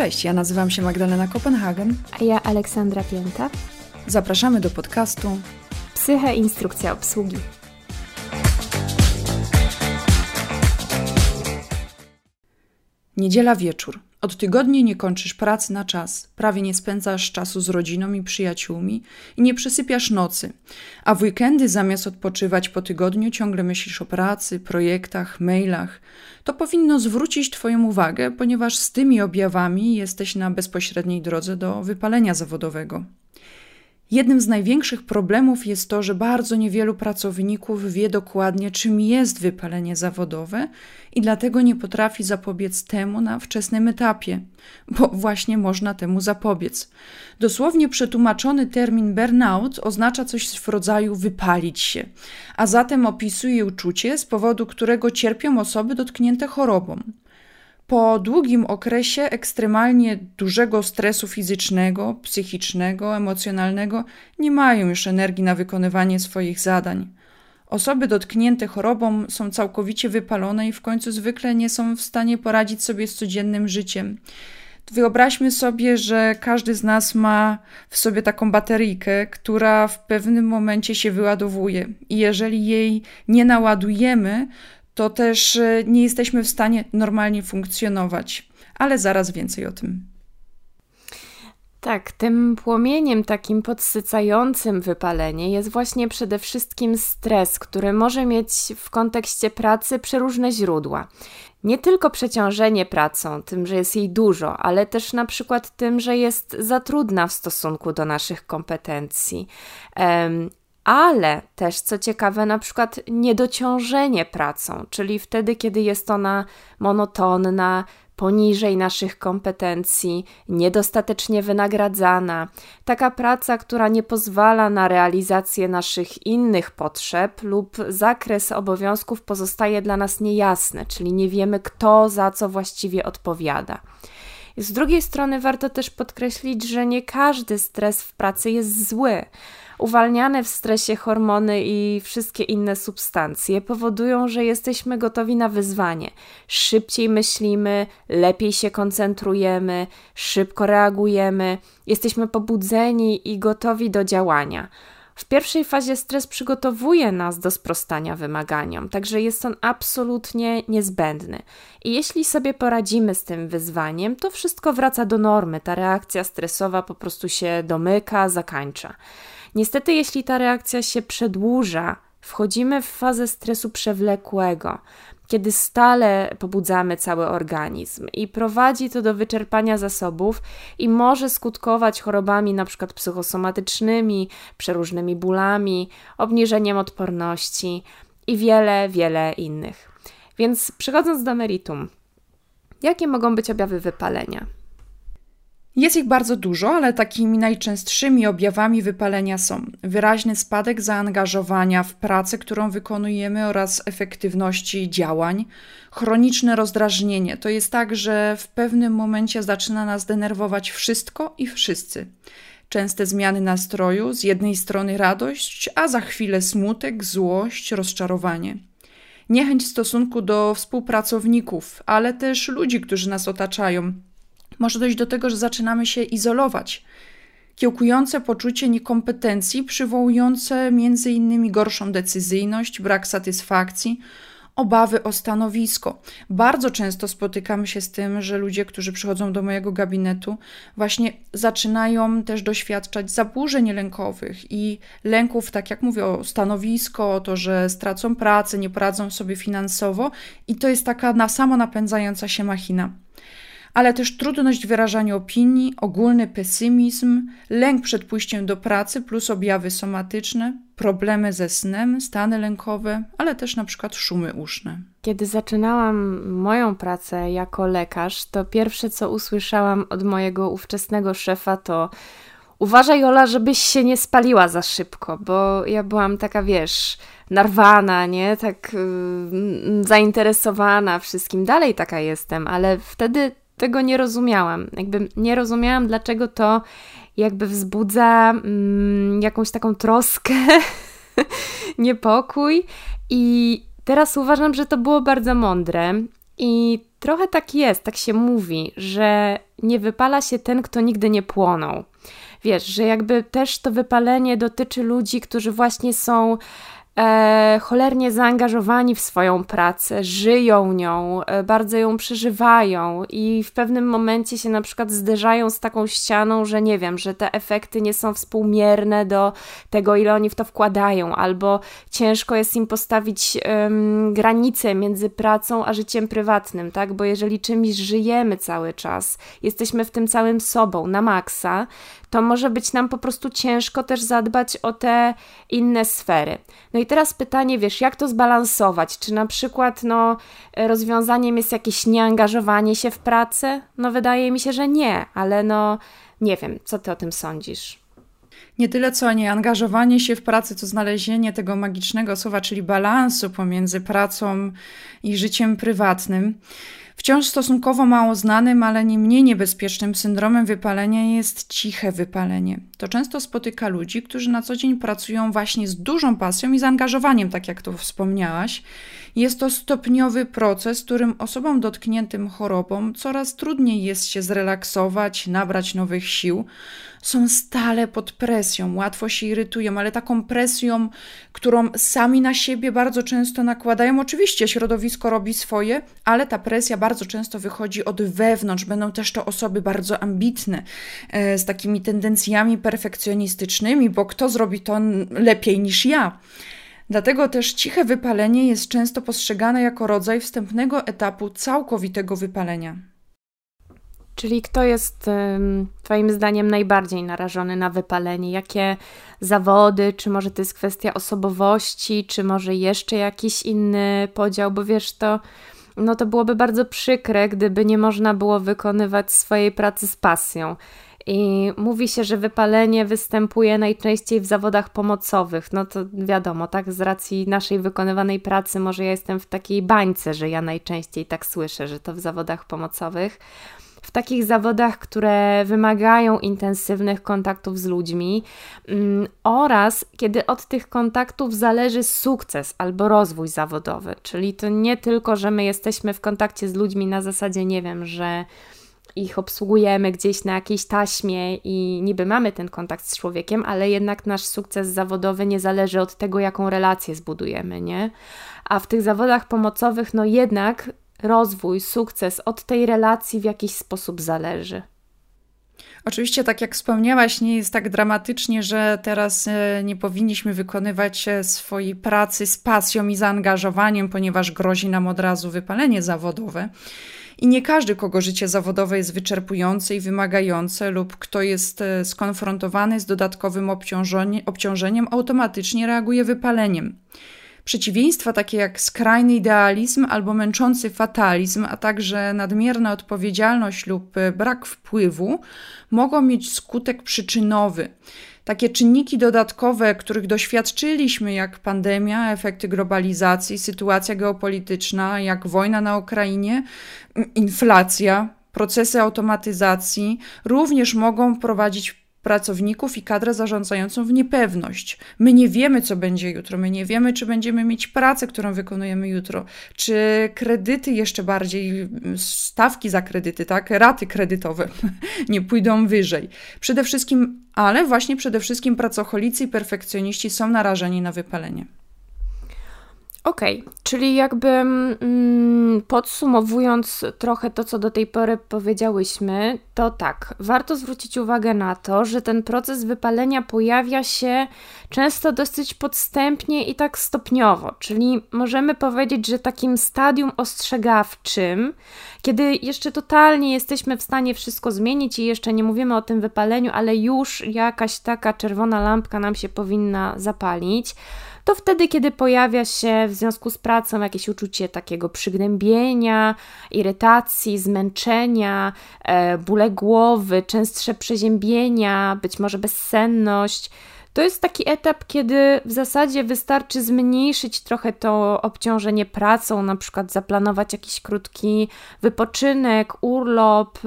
Cześć, ja nazywam się Magdalena Kopenhagen. A ja Aleksandra Pięta. Zapraszamy do podcastu Psyche Instrukcja Obsługi. Niedziela wieczór. Od tygodni nie kończysz pracy na czas, prawie nie spędzasz czasu z rodziną i przyjaciółmi i nie przysypiasz nocy, a w weekendy zamiast odpoczywać po tygodniu ciągle myślisz o pracy, projektach, mailach. To powinno zwrócić Twoją uwagę, ponieważ z tymi objawami jesteś na bezpośredniej drodze do wypalenia zawodowego. Jednym z największych problemów jest to, że bardzo niewielu pracowników wie dokładnie, czym jest wypalenie zawodowe i dlatego nie potrafi zapobiec temu na wczesnym etapie, bo właśnie można temu zapobiec. Dosłownie przetłumaczony termin burnout oznacza coś w rodzaju wypalić się, a zatem opisuje uczucie, z powodu którego cierpią osoby dotknięte chorobą. Po długim okresie ekstremalnie dużego stresu fizycznego, psychicznego, emocjonalnego nie mają już energii na wykonywanie swoich zadań. Osoby dotknięte chorobą są całkowicie wypalone i w końcu zwykle nie są w stanie poradzić sobie z codziennym życiem. Wyobraźmy sobie, że każdy z nas ma w sobie taką bateryjkę, która w pewnym momencie się wyładowuje, i jeżeli jej nie naładujemy, to też e, nie jesteśmy w stanie normalnie funkcjonować. Ale zaraz więcej o tym. Tak, tym płomieniem takim podsycającym wypalenie jest właśnie przede wszystkim stres, który może mieć w kontekście pracy przeróżne źródła. Nie tylko przeciążenie pracą, tym, że jest jej dużo, ale też na przykład tym, że jest za trudna w stosunku do naszych kompetencji ale też, co ciekawe, na przykład niedociążenie pracą, czyli wtedy, kiedy jest ona monotonna, poniżej naszych kompetencji, niedostatecznie wynagradzana, taka praca, która nie pozwala na realizację naszych innych potrzeb lub zakres obowiązków pozostaje dla nas niejasny, czyli nie wiemy, kto za co właściwie odpowiada. Z drugiej strony warto też podkreślić, że nie każdy stres w pracy jest zły uwalniane w stresie hormony i wszystkie inne substancje powodują, że jesteśmy gotowi na wyzwanie. Szybciej myślimy, lepiej się koncentrujemy, szybko reagujemy, jesteśmy pobudzeni i gotowi do działania. W pierwszej fazie stres przygotowuje nas do sprostania wymaganiom, także jest on absolutnie niezbędny. I jeśli sobie poradzimy z tym wyzwaniem, to wszystko wraca do normy, ta reakcja stresowa po prostu się domyka, zakańcza. Niestety, jeśli ta reakcja się przedłuża, wchodzimy w fazę stresu przewlekłego, kiedy stale pobudzamy cały organizm i prowadzi to do wyczerpania zasobów i może skutkować chorobami np. psychosomatycznymi, przeróżnymi bólami, obniżeniem odporności i wiele, wiele innych. Więc przechodząc do meritum, jakie mogą być objawy wypalenia? Jest ich bardzo dużo, ale takimi najczęstszymi objawami wypalenia są wyraźny spadek zaangażowania w pracę, którą wykonujemy oraz efektywności działań, chroniczne rozdrażnienie. To jest tak, że w pewnym momencie zaczyna nas denerwować wszystko i wszyscy. Częste zmiany nastroju, z jednej strony radość, a za chwilę smutek, złość, rozczarowanie niechęć w stosunku do współpracowników, ale też ludzi, którzy nas otaczają, może dojść do tego, że zaczynamy się izolować. Kiełkujące poczucie niekompetencji, przywołujące innymi gorszą decyzyjność, brak satysfakcji, obawy o stanowisko. Bardzo często spotykamy się z tym, że ludzie, którzy przychodzą do mojego gabinetu, właśnie zaczynają też doświadczać zaburzeń lękowych i lęków, tak jak mówię, o stanowisko, o to, że stracą pracę, nie poradzą sobie finansowo, i to jest taka na samo napędzająca się machina ale też trudność wyrażania opinii, ogólny pesymizm, lęk przed pójściem do pracy plus objawy somatyczne, problemy ze snem, stany lękowe, ale też na przykład szumy uszne. Kiedy zaczynałam moją pracę jako lekarz, to pierwsze co usłyszałam od mojego ówczesnego szefa to uważaj Ola, żebyś się nie spaliła za szybko, bo ja byłam taka, wiesz, narwana, nie? Tak yy, zainteresowana wszystkim. Dalej taka jestem, ale wtedy tego nie rozumiałam. Jakby nie rozumiałam, dlaczego to jakby wzbudza mm, jakąś taką troskę, niepokój. I teraz uważam, że to było bardzo mądre. I trochę tak jest, tak się mówi, że nie wypala się ten, kto nigdy nie płonął. Wiesz, że jakby też to wypalenie dotyczy ludzi, którzy właśnie są e, cholernie zaangażowani w swoją pracę, żyją nią, e, bardzo ją przeżywają i w pewnym momencie się na przykład zderzają z taką ścianą, że nie wiem, że te efekty nie są współmierne do tego, ile oni w to wkładają, albo ciężko jest im postawić granicę między pracą a życiem prywatnym, tak? Bo jeżeli czymś żyjemy cały czas, jesteśmy w tym całym sobą na maksa, to może być nam po prostu ciężko też zadbać o te inne sfery. No i teraz pytanie, wiesz, jak to zbalansować? Czy na przykład no, rozwiązaniem jest jakieś nieangażowanie się w pracę? No wydaje mi się, że nie, ale no nie wiem, co ty o tym sądzisz? Nie tyle co nie angażowanie się w pracę, to znalezienie tego magicznego słowa, czyli balansu pomiędzy pracą i życiem prywatnym. Wciąż stosunkowo mało znanym, ale nie mniej niebezpiecznym syndromem wypalenia jest ciche wypalenie. To często spotyka ludzi, którzy na co dzień pracują właśnie z dużą pasją i zaangażowaniem, tak jak to wspomniałaś. Jest to stopniowy proces, którym osobom dotkniętym chorobą coraz trudniej jest się zrelaksować, nabrać nowych sił. Są stale pod presją, łatwo się irytują, ale taką presją, którą sami na siebie bardzo często nakładają. Oczywiście środowisko robi swoje, ale ta presja bardzo często wychodzi od wewnątrz. Będą też to osoby bardzo ambitne, e, z takimi tendencjami perfekcjonistycznymi, bo kto zrobi to lepiej niż ja? Dlatego też ciche wypalenie jest często postrzegane jako rodzaj wstępnego etapu całkowitego wypalenia. Czyli kto jest Twoim zdaniem najbardziej narażony na wypalenie? Jakie zawody? Czy może to jest kwestia osobowości, czy może jeszcze jakiś inny podział? Bo wiesz, to, no to byłoby bardzo przykre, gdyby nie można było wykonywać swojej pracy z pasją. I mówi się, że wypalenie występuje najczęściej w zawodach pomocowych. No to wiadomo, tak, z racji naszej wykonywanej pracy, może ja jestem w takiej bańce, że ja najczęściej tak słyszę, że to w zawodach pomocowych. W takich zawodach, które wymagają intensywnych kontaktów z ludźmi, mm, oraz kiedy od tych kontaktów zależy sukces albo rozwój zawodowy. Czyli to nie tylko, że my jesteśmy w kontakcie z ludźmi na zasadzie, nie wiem, że ich obsługujemy gdzieś na jakiejś taśmie i niby mamy ten kontakt z człowiekiem, ale jednak nasz sukces zawodowy nie zależy od tego, jaką relację zbudujemy, nie? A w tych zawodach pomocowych, no jednak rozwój, sukces od tej relacji w jakiś sposób zależy. Oczywiście, tak jak wspomniałaś, nie jest tak dramatycznie, że teraz e, nie powinniśmy wykonywać e, swojej pracy z pasją i zaangażowaniem, ponieważ grozi nam od razu wypalenie zawodowe. I nie każdy, kogo życie zawodowe jest wyczerpujące i wymagające, lub kto jest e, skonfrontowany z dodatkowym obciążeniem, automatycznie reaguje wypaleniem. Przeciwieństwa takie jak skrajny idealizm albo męczący fatalizm, a także nadmierna odpowiedzialność lub e, brak wpływu mogą mieć skutek przyczynowy. Takie czynniki dodatkowe, których doświadczyliśmy, jak pandemia, efekty globalizacji, sytuacja geopolityczna, jak wojna na Ukrainie, inflacja, procesy automatyzacji, również mogą prowadzić pracowników i kadrę zarządzającą w niepewność. My nie wiemy, co będzie jutro, my nie wiemy, czy będziemy mieć pracę, którą wykonujemy jutro, czy kredyty jeszcze bardziej, stawki za kredyty, tak, raty kredytowe nie pójdą wyżej. Przede wszystkim, ale właśnie przede wszystkim pracocholicy i perfekcjoniści są narażeni na wypalenie. Okej, okay, czyli jakby mm, podsumowując trochę to, co do tej pory powiedziałyśmy, to tak, warto zwrócić uwagę na to, że ten proces wypalenia pojawia się często dosyć podstępnie i tak stopniowo, czyli możemy powiedzieć, że takim stadium ostrzegawczym, kiedy jeszcze totalnie jesteśmy w stanie wszystko zmienić i jeszcze nie mówimy o tym wypaleniu, ale już jakaś taka czerwona lampka nam się powinna zapalić to wtedy, kiedy pojawia się w związku z pracą jakieś uczucie takiego przygnębienia, irytacji, zmęczenia, e, bóle głowy, częstsze przeziębienia, być może bezsenność. To jest taki etap, kiedy w zasadzie wystarczy zmniejszyć trochę to obciążenie pracą, na przykład zaplanować jakiś krótki wypoczynek, urlop,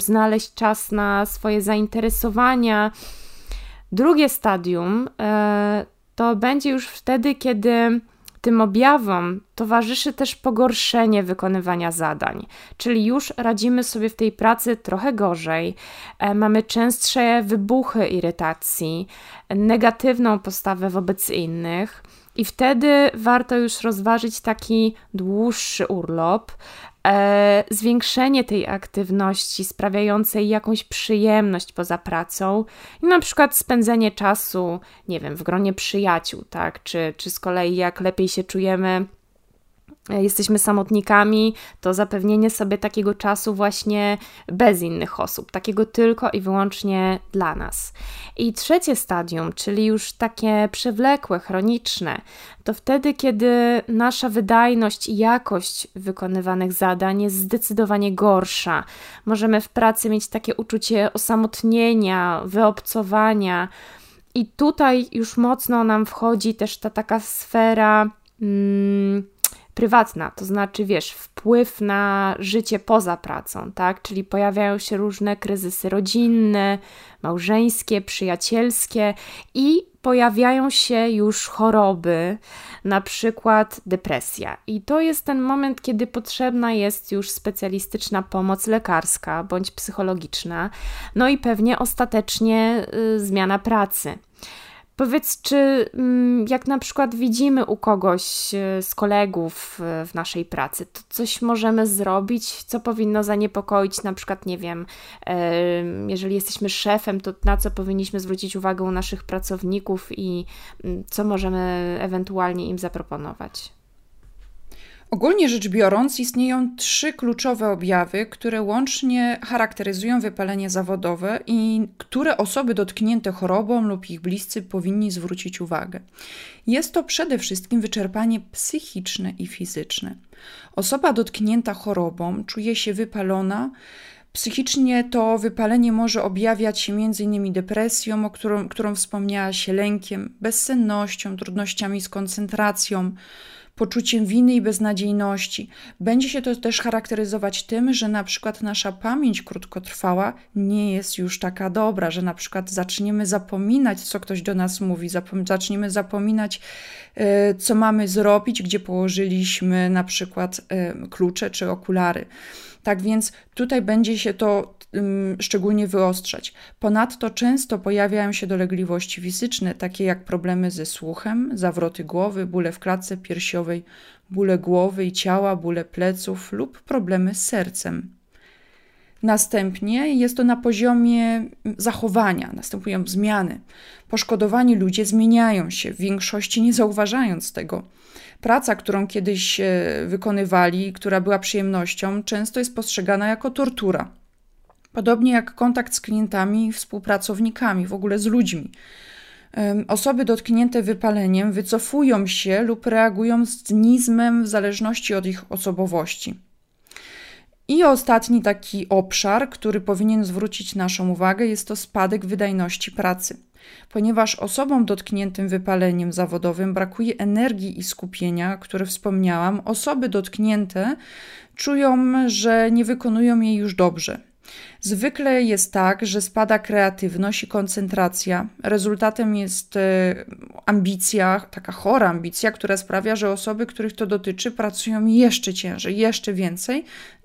znaleźć czas na swoje zainteresowania. Drugie stadium e, to będzie już wtedy, kiedy tym objawom towarzyszy też pogorszenie wykonywania zadań, czyli już radzimy sobie w tej pracy trochę gorzej, e, mamy częstsze wybuchy irytacji, negatywną postawę wobec innych. I wtedy warto już rozważyć taki dłuższy urlop, e, zwiększenie tej aktywności sprawiającej jakąś przyjemność poza pracą i na przykład spędzenie czasu, nie wiem, w gronie przyjaciół, tak? Czy, czy z kolei jak lepiej się czujemy jesteśmy samotnikami, to zapewnienie sobie takiego czasu właśnie bez innych osób, takiego tylko i wyłącznie dla nas. I trzecie stadium, czyli już takie przewlekłe, chroniczne, to wtedy, kiedy nasza wydajność i jakość wykonywanych zadań jest zdecydowanie gorsza. Możemy w pracy mieć takie uczucie osamotnienia, wyobcowania. I tutaj już mocno nam wchodzi też ta taka sfera. Hmm, prywatna, to znaczy, wiesz, wpływ na życie poza pracą, tak? Czyli pojawiają się różne kryzysy rodzinne, małżeńskie, przyjacielskie i pojawiają się już choroby, na przykład depresja. I to jest ten moment, kiedy potrzebna jest już specjalistyczna pomoc lekarska bądź psychologiczna, no i pewnie ostatecznie y, zmiana pracy. Powiedz, czy mm, jak na przykład widzimy u kogoś e, z kolegów e, w naszej pracy, to coś możemy zrobić, co powinno zaniepokoić, na przykład, nie wiem, jeżeli jesteśmy szefem, to na co powinniśmy zwrócić uwagę u naszych pracowników i mm, co możemy ewentualnie im zaproponować? Ogólnie rzecz biorąc, istnieją trzy kluczowe objawy, które łącznie charakteryzują wypalenie zawodowe i które osoby dotknięte chorobą lub ich bliscy powinni zwrócić uwagę. Jest to przede wszystkim wyczerpanie psychiczne i fizyczne. Osoba dotknięta chorobą czuje się wypalona. Psychicznie to wypalenie może objawiać się m.in. depresją, o którą, którą wspomniałaś, lękiem, bezsennością, trudnościami z koncentracją poczuciem winy i beznadziejności. Będzie się to też charakteryzować tym, że na przykład nasza pamięć krótkotrwała nie jest już taka dobra, że na przykład zaczniemy zapominać, co ktoś do nas mówi, zapom zaczniemy zapominać, e, co mamy zrobić, gdzie położyliśmy na przykład e, klucze czy okulary. Tak więc tutaj będzie się to szczególnie wyostrzać. Ponadto często pojawiają się dolegliwości fizyczne, takie jak problemy ze słuchem, zawroty głowy, bóle w klatce piersiowej, bóle głowy i ciała, bóle pleców lub problemy z sercem. Następnie jest to na poziomie zachowania, następują zmiany. Poszkodowani ludzie zmieniają się, w większości nie zauważając tego. Praca, którą kiedyś e, wykonywali, która była przyjemnością, często jest postrzegana jako tortura. Podobnie jak kontakt z klientami współpracownikami, w ogóle z ludźmi. Osoby dotknięte wypaleniem wycofują się lub reagują z cynizmem w zależności od ich osobowości. I ostatni taki obszar, który powinien zwrócić naszą uwagę, jest to spadek wydajności pracy. Ponieważ osobom dotkniętym wypaleniem zawodowym brakuje energii i skupienia, które wspomniałam, osoby dotknięte czują, że nie wykonują jej już dobrze. Zwykle jest tak, że spada kreatywność i koncentracja. Rezultatem jest e, ambicja, taka chora ambicja, która sprawia, że osoby, których to dotyczy, pracują jeszcze ciężej, jeszcze więcej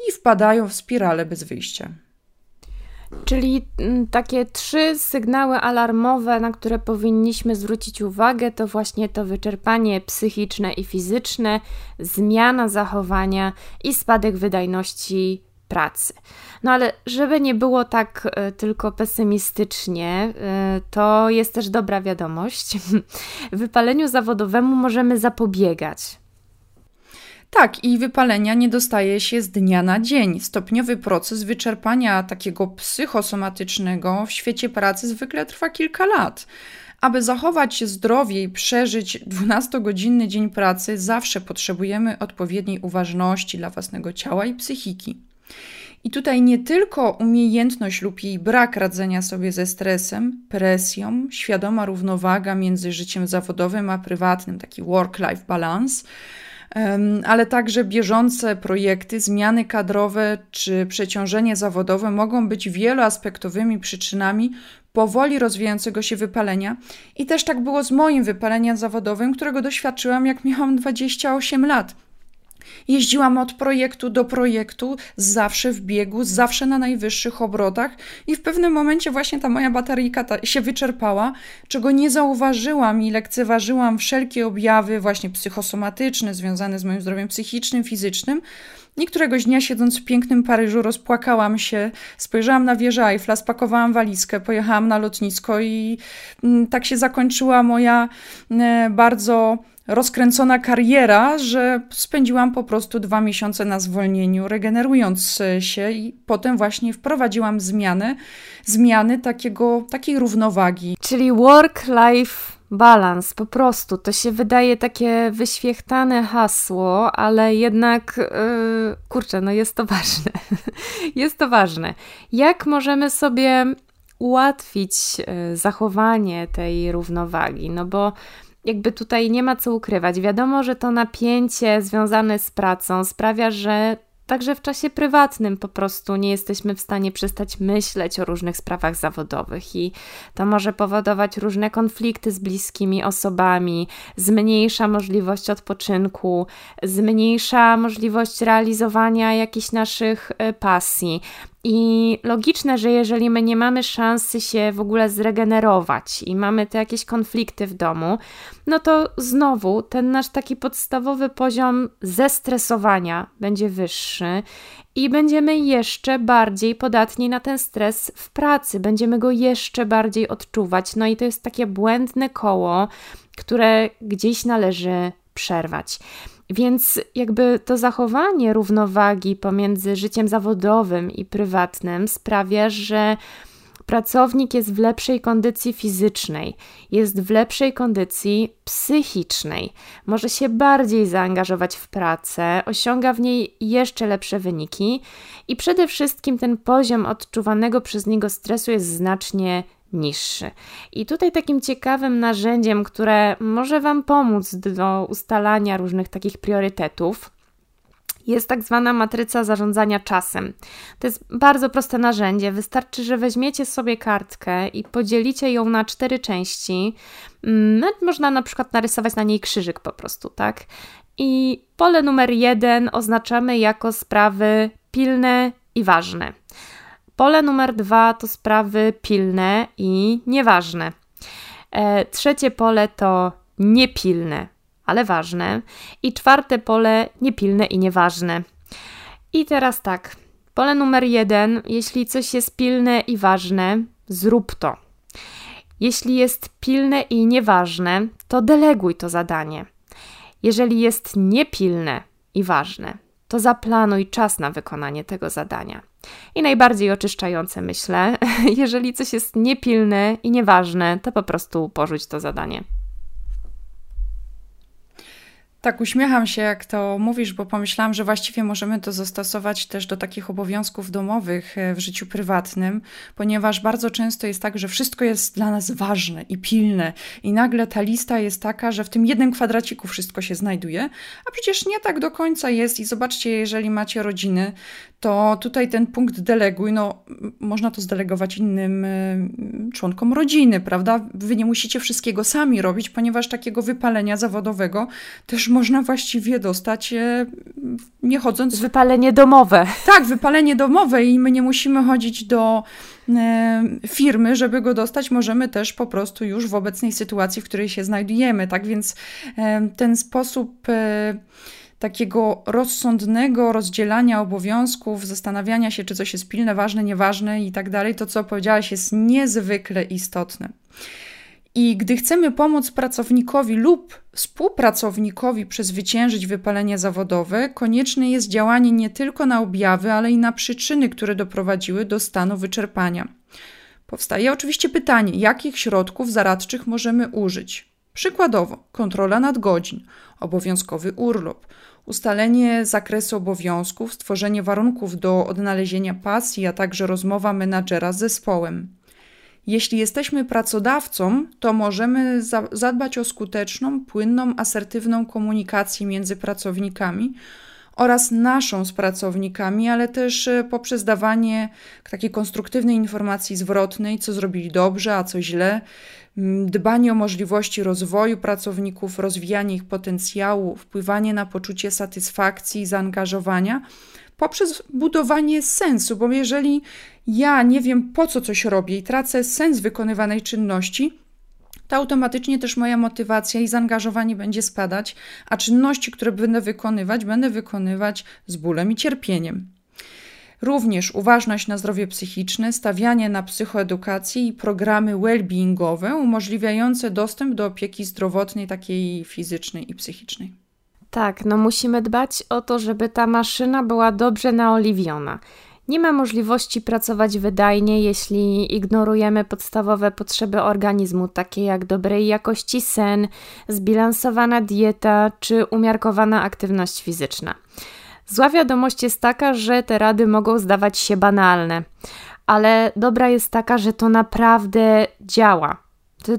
i wpadają w spiralę bez wyjścia. Czyli mm, takie trzy sygnały alarmowe, na które powinniśmy zwrócić uwagę, to właśnie to wyczerpanie psychiczne i fizyczne, zmiana zachowania i spadek wydajności pracy. No ale żeby nie było tak e, tylko pesymistycznie, e, to jest też dobra wiadomość. Wypaleniu zawodowemu możemy zapobiegać. Tak, i wypalenia nie dostaje się z dnia na dzień. Stopniowy proces wyczerpania takiego psychosomatycznego w świecie pracy zwykle trwa kilka lat. Aby zachować zdrowie i przeżyć 12-godzinny dzień pracy, zawsze potrzebujemy odpowiedniej uważności dla własnego ciała i psychiki. I tutaj nie tylko umiejętność lub jej brak radzenia sobie ze stresem, presją, świadoma równowaga między życiem zawodowym a prywatnym, taki work-life balance, ale także bieżące projekty, zmiany kadrowe czy przeciążenie zawodowe mogą być wieloaspektowymi przyczynami powoli rozwijającego się wypalenia. I też tak było z moim wypaleniem zawodowym, którego doświadczyłam, jak miałam 28 lat. Jeździłam od projektu do projektu, zawsze w biegu, zawsze na najwyższych obrotach, i w pewnym momencie właśnie ta moja bateryjka się wyczerpała, czego nie zauważyłam i lekceważyłam wszelkie objawy, właśnie psychosomatyczne, związane z moim zdrowiem psychicznym, fizycznym. I któregoś dnia, siedząc w pięknym Paryżu, rozpłakałam się, spojrzałam na wieżę Eiffla, spakowałam walizkę, pojechałam na lotnisko i mm, tak się zakończyła moja e, bardzo rozkręcona kariera, że spędziłam po prostu dwa miesiące na zwolnieniu, regenerując się i potem właśnie wprowadziłam zmiany, zmiany takiego, takiej równowagi. Czyli work-life balans, po prostu. To się wydaje takie wyświechtane hasło, ale jednak, yy, kurczę, no jest to ważne. jest to ważne. Jak możemy sobie ułatwić yy, zachowanie tej równowagi? No bo jakby tutaj nie ma co ukrywać. Wiadomo, że to napięcie związane z pracą sprawia, że Także w czasie prywatnym po prostu nie jesteśmy w stanie przestać myśleć o różnych sprawach zawodowych, i to może powodować różne konflikty z bliskimi osobami, zmniejsza możliwość odpoczynku, zmniejsza możliwość realizowania jakichś naszych e, pasji. I logiczne, że jeżeli my nie mamy szansy się w ogóle zregenerować i mamy te jakieś konflikty w domu, no to znowu ten nasz taki podstawowy poziom zestresowania będzie wyższy i będziemy jeszcze bardziej podatni na ten stres w pracy, będziemy go jeszcze bardziej odczuwać. No i to jest takie błędne koło, które gdzieś należy przerwać. Więc jakby to zachowanie równowagi pomiędzy życiem zawodowym i prywatnym sprawia, że pracownik jest w lepszej kondycji fizycznej, jest w lepszej kondycji psychicznej, może się bardziej zaangażować w pracę, osiąga w niej jeszcze lepsze wyniki i przede wszystkim ten poziom odczuwanego przez niego stresu jest znacznie niższy. I tutaj takim ciekawym narzędziem, które może Wam pomóc do ustalania różnych takich priorytetów, jest tak zwana matryca zarządzania czasem. To jest bardzo proste narzędzie. Wystarczy, że weźmiecie sobie kartkę i podzielicie ją na cztery części. Można na przykład narysować na niej krzyżyk po prostu, tak? I pole numer jeden oznaczamy jako sprawy pilne i ważne. Pole numer dwa to sprawy pilne i nieważne. E, trzecie pole to niepilne, ale ważne. I czwarte pole niepilne i nieważne. I teraz tak. Pole numer jeden, jeśli coś jest pilne i ważne, zrób to. Jeśli jest pilne i nieważne, to deleguj to zadanie. Jeżeli jest niepilne i ważne, to zaplanuj czas na wykonanie tego zadania. I najbardziej oczyszczające, myślę, jeżeli coś jest niepilne i nieważne, to po prostu porzuć to zadanie. Tak, uśmiecham się, jak to mówisz, bo pomyślałam, że właściwie możemy to zastosować też do takich obowiązków domowych e, w życiu prywatnym, ponieważ bardzo często jest tak, że wszystko jest dla nas ważne i pilne, i nagle ta lista jest taka, że w tym jednym kwadraciku wszystko się znajduje, a przecież nie tak do końca jest. I zobaczcie, jeżeli macie rodziny, to tutaj ten punkt deleguj, no można to zdelegować innym e, członkom rodziny, prawda? Wy nie musicie wszystkiego sami robić, ponieważ takiego wypalenia zawodowego też można właściwie dostać e, nie chodząc. Wypalenie domowe. Tak, wypalenie domowe i my nie musimy chodzić do e, firmy, żeby go dostać. Możemy też po prostu już w obecnej sytuacji, w której się znajdujemy. Tak więc ten sposób takiego rozsądnego rozdzielania obowiązków, zastanawiania się, czy coś jest pilne, ważne, nieważne i tak dalej, to co powiedziałaś jest niezwykle istotne. I gdy chcemy pomóc pracownikowi lub współpracownikowi przezwyciężyć wypalenie zawodowe, konieczne jest działanie nie tylko na objawy, ale i na przyczyny, które doprowadziły do stanu wyczerpania. Powstaje oczywiście pytanie, jakich środków zaradczych możemy użyć. Przykładowo, kontrola nadgodzin, obowiązkowy urlop, ustalenie zakresu obowiązków, stworzenie warunków do odnalezienia pasji, a także rozmowa menadżera z zespołem. Jeśli jesteśmy pracodawcą, to możemy zadbać o skuteczną, płynną, asertywną komunikację między pracownikami oraz naszą z pracownikami, ale też e, poprzez dawanie takiej konstruktywnej informacji zwrotnej, co zrobili dobrze, a co źle, dbanie o możliwości rozwoju pracowników, rozwijanie ich potencjału, wpływanie na poczucie satysfakcji i zaangażowania poprzez budowanie sensu, bo jeżeli ja nie wiem po co coś robię i tracę sens wykonywanej czynności, to automatycznie też moja motywacja i zaangażowanie będzie spadać, a czynności, które będę wykonywać, będę wykonywać z bólem i cierpieniem. Również uważność na zdrowie psychiczne, stawianie na psychoedukację i programy well-beingowe umożliwiające dostęp do opieki zdrowotnej, takiej fizycznej i psychicznej. Tak, no musimy dbać o to, żeby ta maszyna była dobrze naoliwiona. Nie ma możliwości pracować wydajnie, jeśli ignorujemy podstawowe potrzeby organizmu, takie jak dobrej jakości sen, zbilansowana dieta czy umiarkowana aktywność fizyczna. Zła wiadomość jest taka, że te rady mogą zdawać się banalne, ale dobra jest taka, że to naprawdę działa.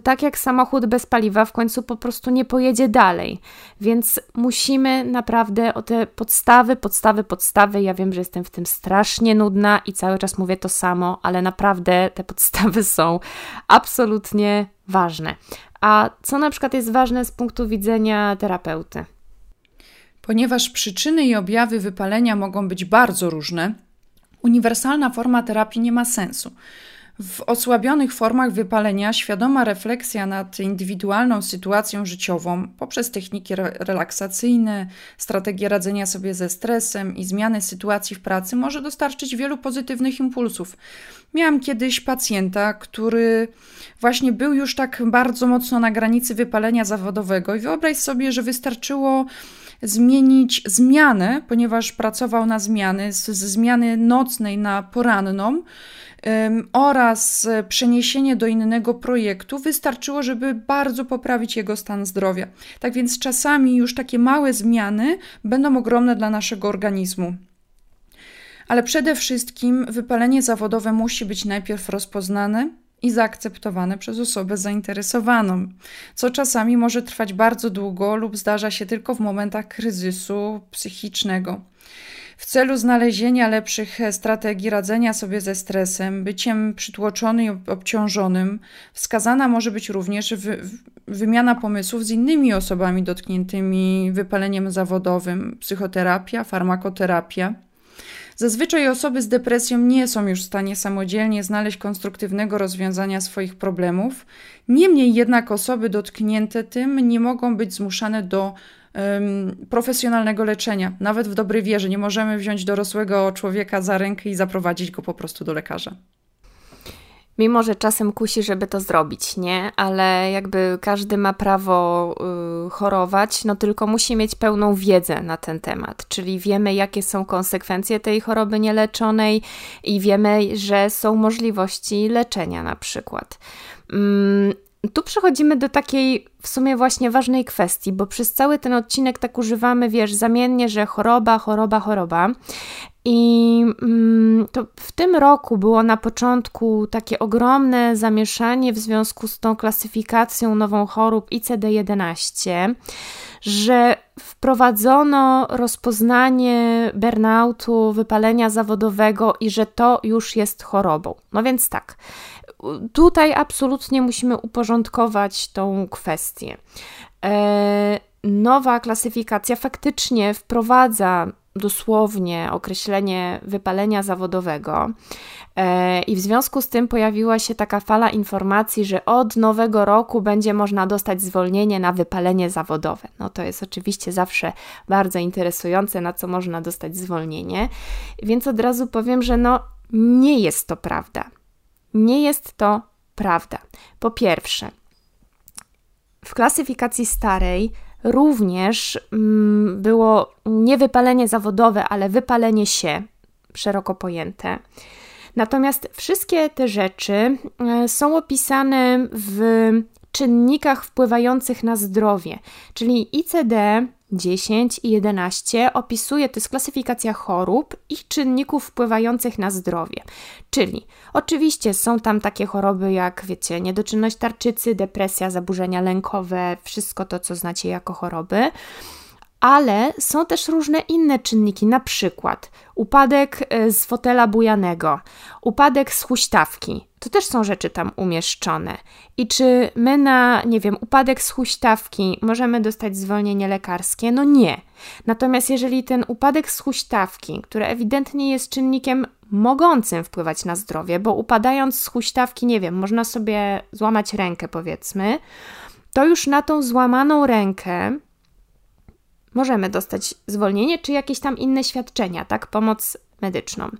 Tak jak samochód bez paliwa w końcu po prostu nie pojedzie dalej. Więc musimy naprawdę o te podstawy, podstawy, podstawy. Ja wiem, że jestem w tym strasznie nudna i cały czas mówię to samo, ale naprawdę te podstawy są absolutnie ważne. A co na przykład jest ważne z punktu widzenia terapeuty? Ponieważ przyczyny i objawy wypalenia mogą być bardzo różne, uniwersalna forma terapii nie ma sensu. W osłabionych formach wypalenia świadoma refleksja nad indywidualną sytuacją życiową poprzez techniki relaksacyjne, strategie radzenia sobie ze stresem i zmiany sytuacji w pracy może dostarczyć wielu pozytywnych impulsów. Miałam kiedyś pacjenta, który właśnie był już tak bardzo mocno na granicy wypalenia zawodowego i wyobraź sobie, że wystarczyło zmienić zmianę, ponieważ pracował na zmiany, z, z zmiany nocnej na poranną oraz przeniesienie do innego projektu wystarczyło, żeby bardzo poprawić jego stan zdrowia. Tak więc czasami już takie małe zmiany będą ogromne dla naszego organizmu. Ale przede wszystkim wypalenie zawodowe musi być najpierw rozpoznane, i zaakceptowane przez osobę zainteresowaną, co czasami może trwać bardzo długo lub zdarza się tylko w momentach kryzysu psychicznego. W celu znalezienia lepszych strategii radzenia sobie ze stresem, byciem przytłoczonym i obciążonym, wskazana może być również wy wymiana pomysłów z innymi osobami dotkniętymi wypaleniem zawodowym, psychoterapia, farmakoterapia. Zazwyczaj osoby z depresją nie są już w stanie samodzielnie znaleźć konstruktywnego rozwiązania swoich problemów. Niemniej jednak osoby dotknięte tym nie mogą być zmuszane do um, profesjonalnego leczenia, nawet w dobrej wierze. Nie możemy wziąć dorosłego człowieka za rękę i zaprowadzić go po prostu do lekarza. Mimo, że czasem kusi, żeby to zrobić, nie? Ale jakby każdy ma prawo y, chorować, no tylko musi mieć pełną wiedzę na ten temat. Czyli wiemy, jakie są konsekwencje tej choroby nieleczonej i wiemy, że są możliwości leczenia na przykład. Mm, tu przechodzimy do takiej w sumie właśnie ważnej kwestii, bo przez cały ten odcinek tak używamy, wiesz, zamiennie, że choroba, choroba, choroba. I mm, to w tym roku było na początku takie ogromne zamieszanie w związku z tą klasyfikacją nową chorób ICD-11, że wprowadzono rozpoznanie burnoutu, wypalenia zawodowego i że to już jest chorobą. No więc tak, tutaj absolutnie musimy uporządkować tą kwestię. E, nowa klasyfikacja faktycznie wprowadza dosłownie określenie wypalenia zawodowego. E, I w związku z tym pojawiła się taka fala informacji, że od nowego roku będzie można dostać zwolnienie na wypalenie zawodowe. No to jest oczywiście zawsze bardzo interesujące, na co można dostać zwolnienie. Więc od razu powiem, że no nie jest to prawda. Nie jest to prawda. Po pierwsze, w klasyfikacji starej również mm, było nie wypalenie zawodowe, ale wypalenie się, szeroko pojęte. Natomiast wszystkie te rzeczy e, są opisane w czynnikach wpływających na zdrowie, czyli ICD 10 i 11 opisuje, to jest klasyfikacja chorób i czynników wpływających na zdrowie. Czyli oczywiście są tam takie choroby jak, wiecie, niedoczynność tarczycy, depresja, zaburzenia lękowe, wszystko to, co znacie jako choroby, ale są też różne inne czynniki, na przykład upadek e, z fotela bujanego, upadek z huśtawki. To też są rzeczy tam umieszczone. I czy my na, nie wiem, upadek z huśtawki możemy dostać zwolnienie lekarskie? No nie. Natomiast jeżeli ten upadek z huśtawki, który ewidentnie jest czynnikiem mogącym wpływać na zdrowie, bo upadając z huśtawki, nie wiem, można sobie złamać rękę, powiedzmy, to już na tą złamaną rękę możemy dostać zwolnienie czy jakieś tam inne świadczenia, tak, pomoc medyczną.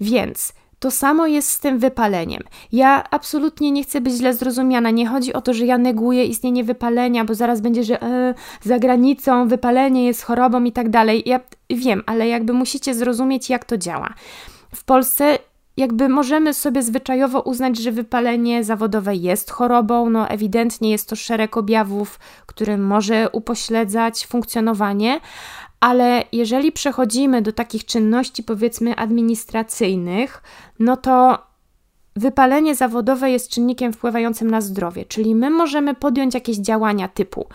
Więc to samo jest z tym wypaleniem. Ja absolutnie nie chcę być źle zrozumiana. Nie chodzi o to, że ja neguję istnienie wypalenia, bo zaraz będzie, że e, za granicą wypalenie jest chorobą i tak dalej. Ja wiem, ale jakby musicie zrozumieć, jak to działa. W Polsce jakby możemy sobie zwyczajowo uznać, że wypalenie zawodowe jest chorobą, no ewidentnie jest to szereg objawów, który może upośledzać funkcjonowanie, ale jeżeli przechodzimy do takich czynności, powiedzmy, administracyjnych, no to wypalenie zawodowe jest czynnikiem wpływającym na zdrowie, czyli my możemy podjąć jakieś działania typu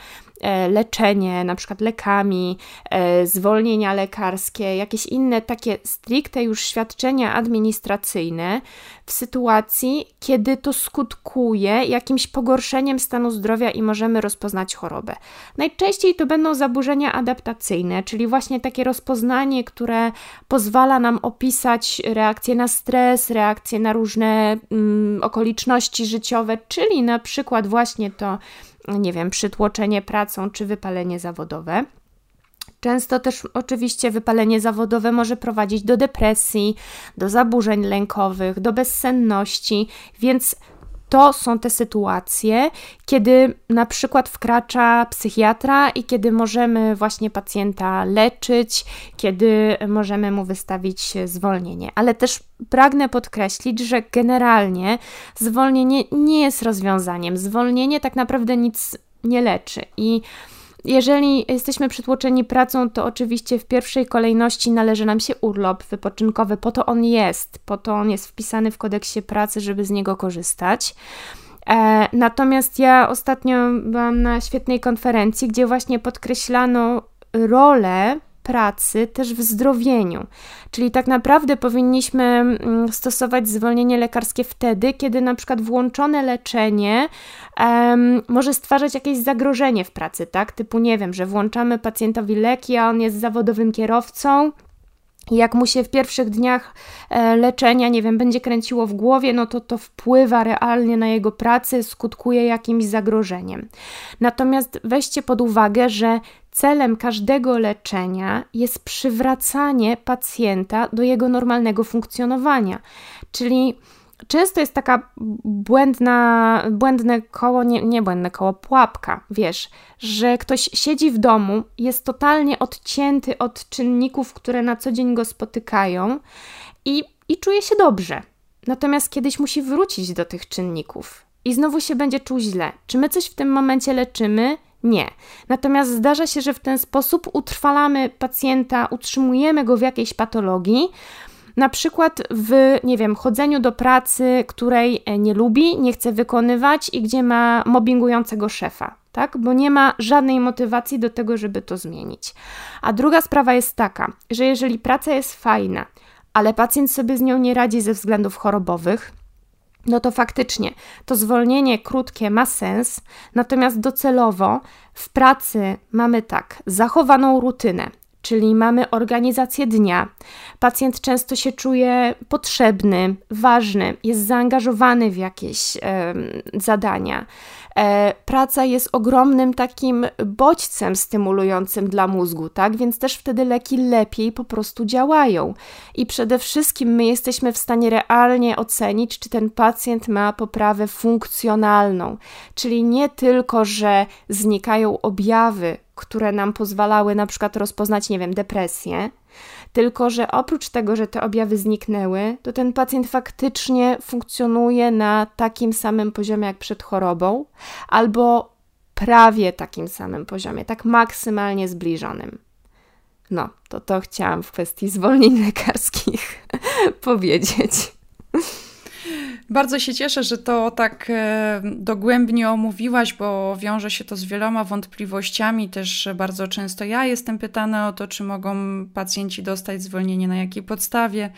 leczenie, na przykład lekami, e, zwolnienia lekarskie, jakieś inne takie stricte już świadczenia administracyjne w sytuacji, kiedy to skutkuje jakimś pogorszeniem stanu zdrowia i możemy rozpoznać chorobę. Najczęściej to będą zaburzenia adaptacyjne, czyli właśnie takie rozpoznanie, które pozwala nam opisać reakcje na stres, reakcje na różne mm, okoliczności życiowe, czyli na przykład właśnie to nie wiem, przytłoczenie pracą czy wypalenie zawodowe. Często też oczywiście wypalenie zawodowe może prowadzić do depresji, do zaburzeń lękowych, do bezsenności, więc to są te sytuacje, kiedy na przykład wkracza psychiatra i kiedy możemy właśnie pacjenta leczyć, kiedy możemy mu wystawić zwolnienie. Ale też pragnę podkreślić, że generalnie zwolnienie nie jest rozwiązaniem. Zwolnienie tak naprawdę nic nie leczy i jeżeli jesteśmy przytłoczeni pracą, to oczywiście w pierwszej kolejności należy nam się urlop wypoczynkowy, po to on jest, po to on jest wpisany w kodeksie pracy, żeby z niego korzystać. E, natomiast ja ostatnio byłam na świetnej konferencji, gdzie właśnie podkreślano rolę pracy też w zdrowieniu. Czyli tak naprawdę powinniśmy mm, stosować zwolnienie lekarskie wtedy, kiedy na przykład włączone leczenie um, może stwarzać jakieś zagrożenie w pracy, tak? Typu, nie wiem, że włączamy pacjentowi leki, a on jest zawodowym kierowcą, jak mu się w pierwszych dniach e, leczenia, nie wiem, będzie kręciło w głowie, no to to wpływa realnie na jego pracę, skutkuje jakimś zagrożeniem. Natomiast weźcie pod uwagę, że celem każdego leczenia jest przywracanie pacjenta do jego normalnego funkcjonowania. Czyli często jest taka błędna, błędne koło, nie, nie błędne koło, pułapka, wiesz, że ktoś siedzi w domu, jest totalnie odcięty od czynników, które na co dzień go spotykają i, i czuje się dobrze. Natomiast kiedyś musi wrócić do tych czynników i znowu się będzie czuł źle. Czy my coś w tym momencie leczymy? Nie. Natomiast zdarza się, że w ten sposób utrwalamy pacjenta, utrzymujemy go w jakiejś patologii, na przykład w, nie wiem, chodzeniu do pracy, której e, nie lubi, nie chce wykonywać i gdzie ma mobbingującego szefa, tak? Bo nie ma żadnej motywacji do tego, żeby to zmienić. A druga sprawa jest taka, że jeżeli praca jest fajna, ale pacjent sobie z nią nie radzi ze względów chorobowych, no to faktycznie to zwolnienie krótkie ma sens, natomiast docelowo w pracy mamy tak, zachowaną rutynę, czyli mamy organizację dnia. Pacjent często się czuje potrzebny, ważny, jest zaangażowany w jakieś zadania. E, praca jest ogromnym takim bodźcem stymulującym dla mózgu, tak? Więc też wtedy leki lepiej po prostu działają. I przede wszystkim my jesteśmy w stanie realnie ocenić, czy ten pacjent ma poprawę funkcjonalną, czyli nie tylko, że znikają objawy, które nam pozwalały na przykład rozpoznać, nie wiem, depresję, tylko że oprócz tego, że te objawy zniknęły, to ten pacjent faktycznie funkcjonuje na takim samym poziomie jak przed chorobą, albo prawie takim samym poziomie, tak maksymalnie zbliżonym. No, to to chciałam w kwestii zwolnień lekarskich powiedzieć. Bardzo się cieszę, że to tak e, dogłębnie omówiłaś, bo wiąże się to z wieloma wątpliwościami. Też bardzo często ja jestem pytana o to, czy mogą pacjenci dostać zwolnienie, na jakiej podstawie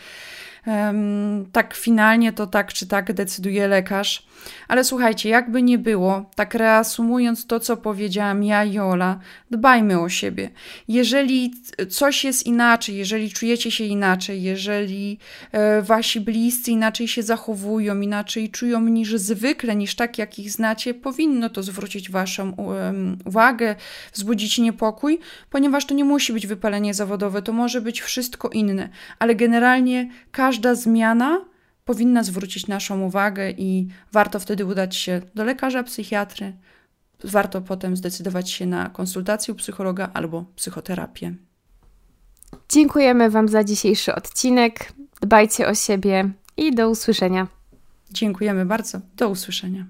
tak finalnie to tak czy tak decyduje lekarz. Ale słuchajcie, jakby nie było, tak reasumując to, co powiedziałam ja i Ola, dbajmy o siebie. Jeżeli coś jest inaczej, jeżeli czujecie się inaczej, jeżeli e, wasi bliscy inaczej się zachowują, inaczej czują niż zwykle, niż tak, jak ich znacie, powinno to zwrócić waszą uwagę, wzbudzić niepokój, ponieważ to nie musi być wypalenie zawodowe, to może być wszystko inne, ale generalnie każda zmiana powinna zwrócić naszą uwagę i warto wtedy udać się do lekarza, psychiatry. Warto potem zdecydować się na konsultację u psychologa albo psychoterapię. Dziękujemy Wam za dzisiejszy odcinek. Dbajcie o siebie i do usłyszenia. Dziękujemy bardzo. Do usłyszenia.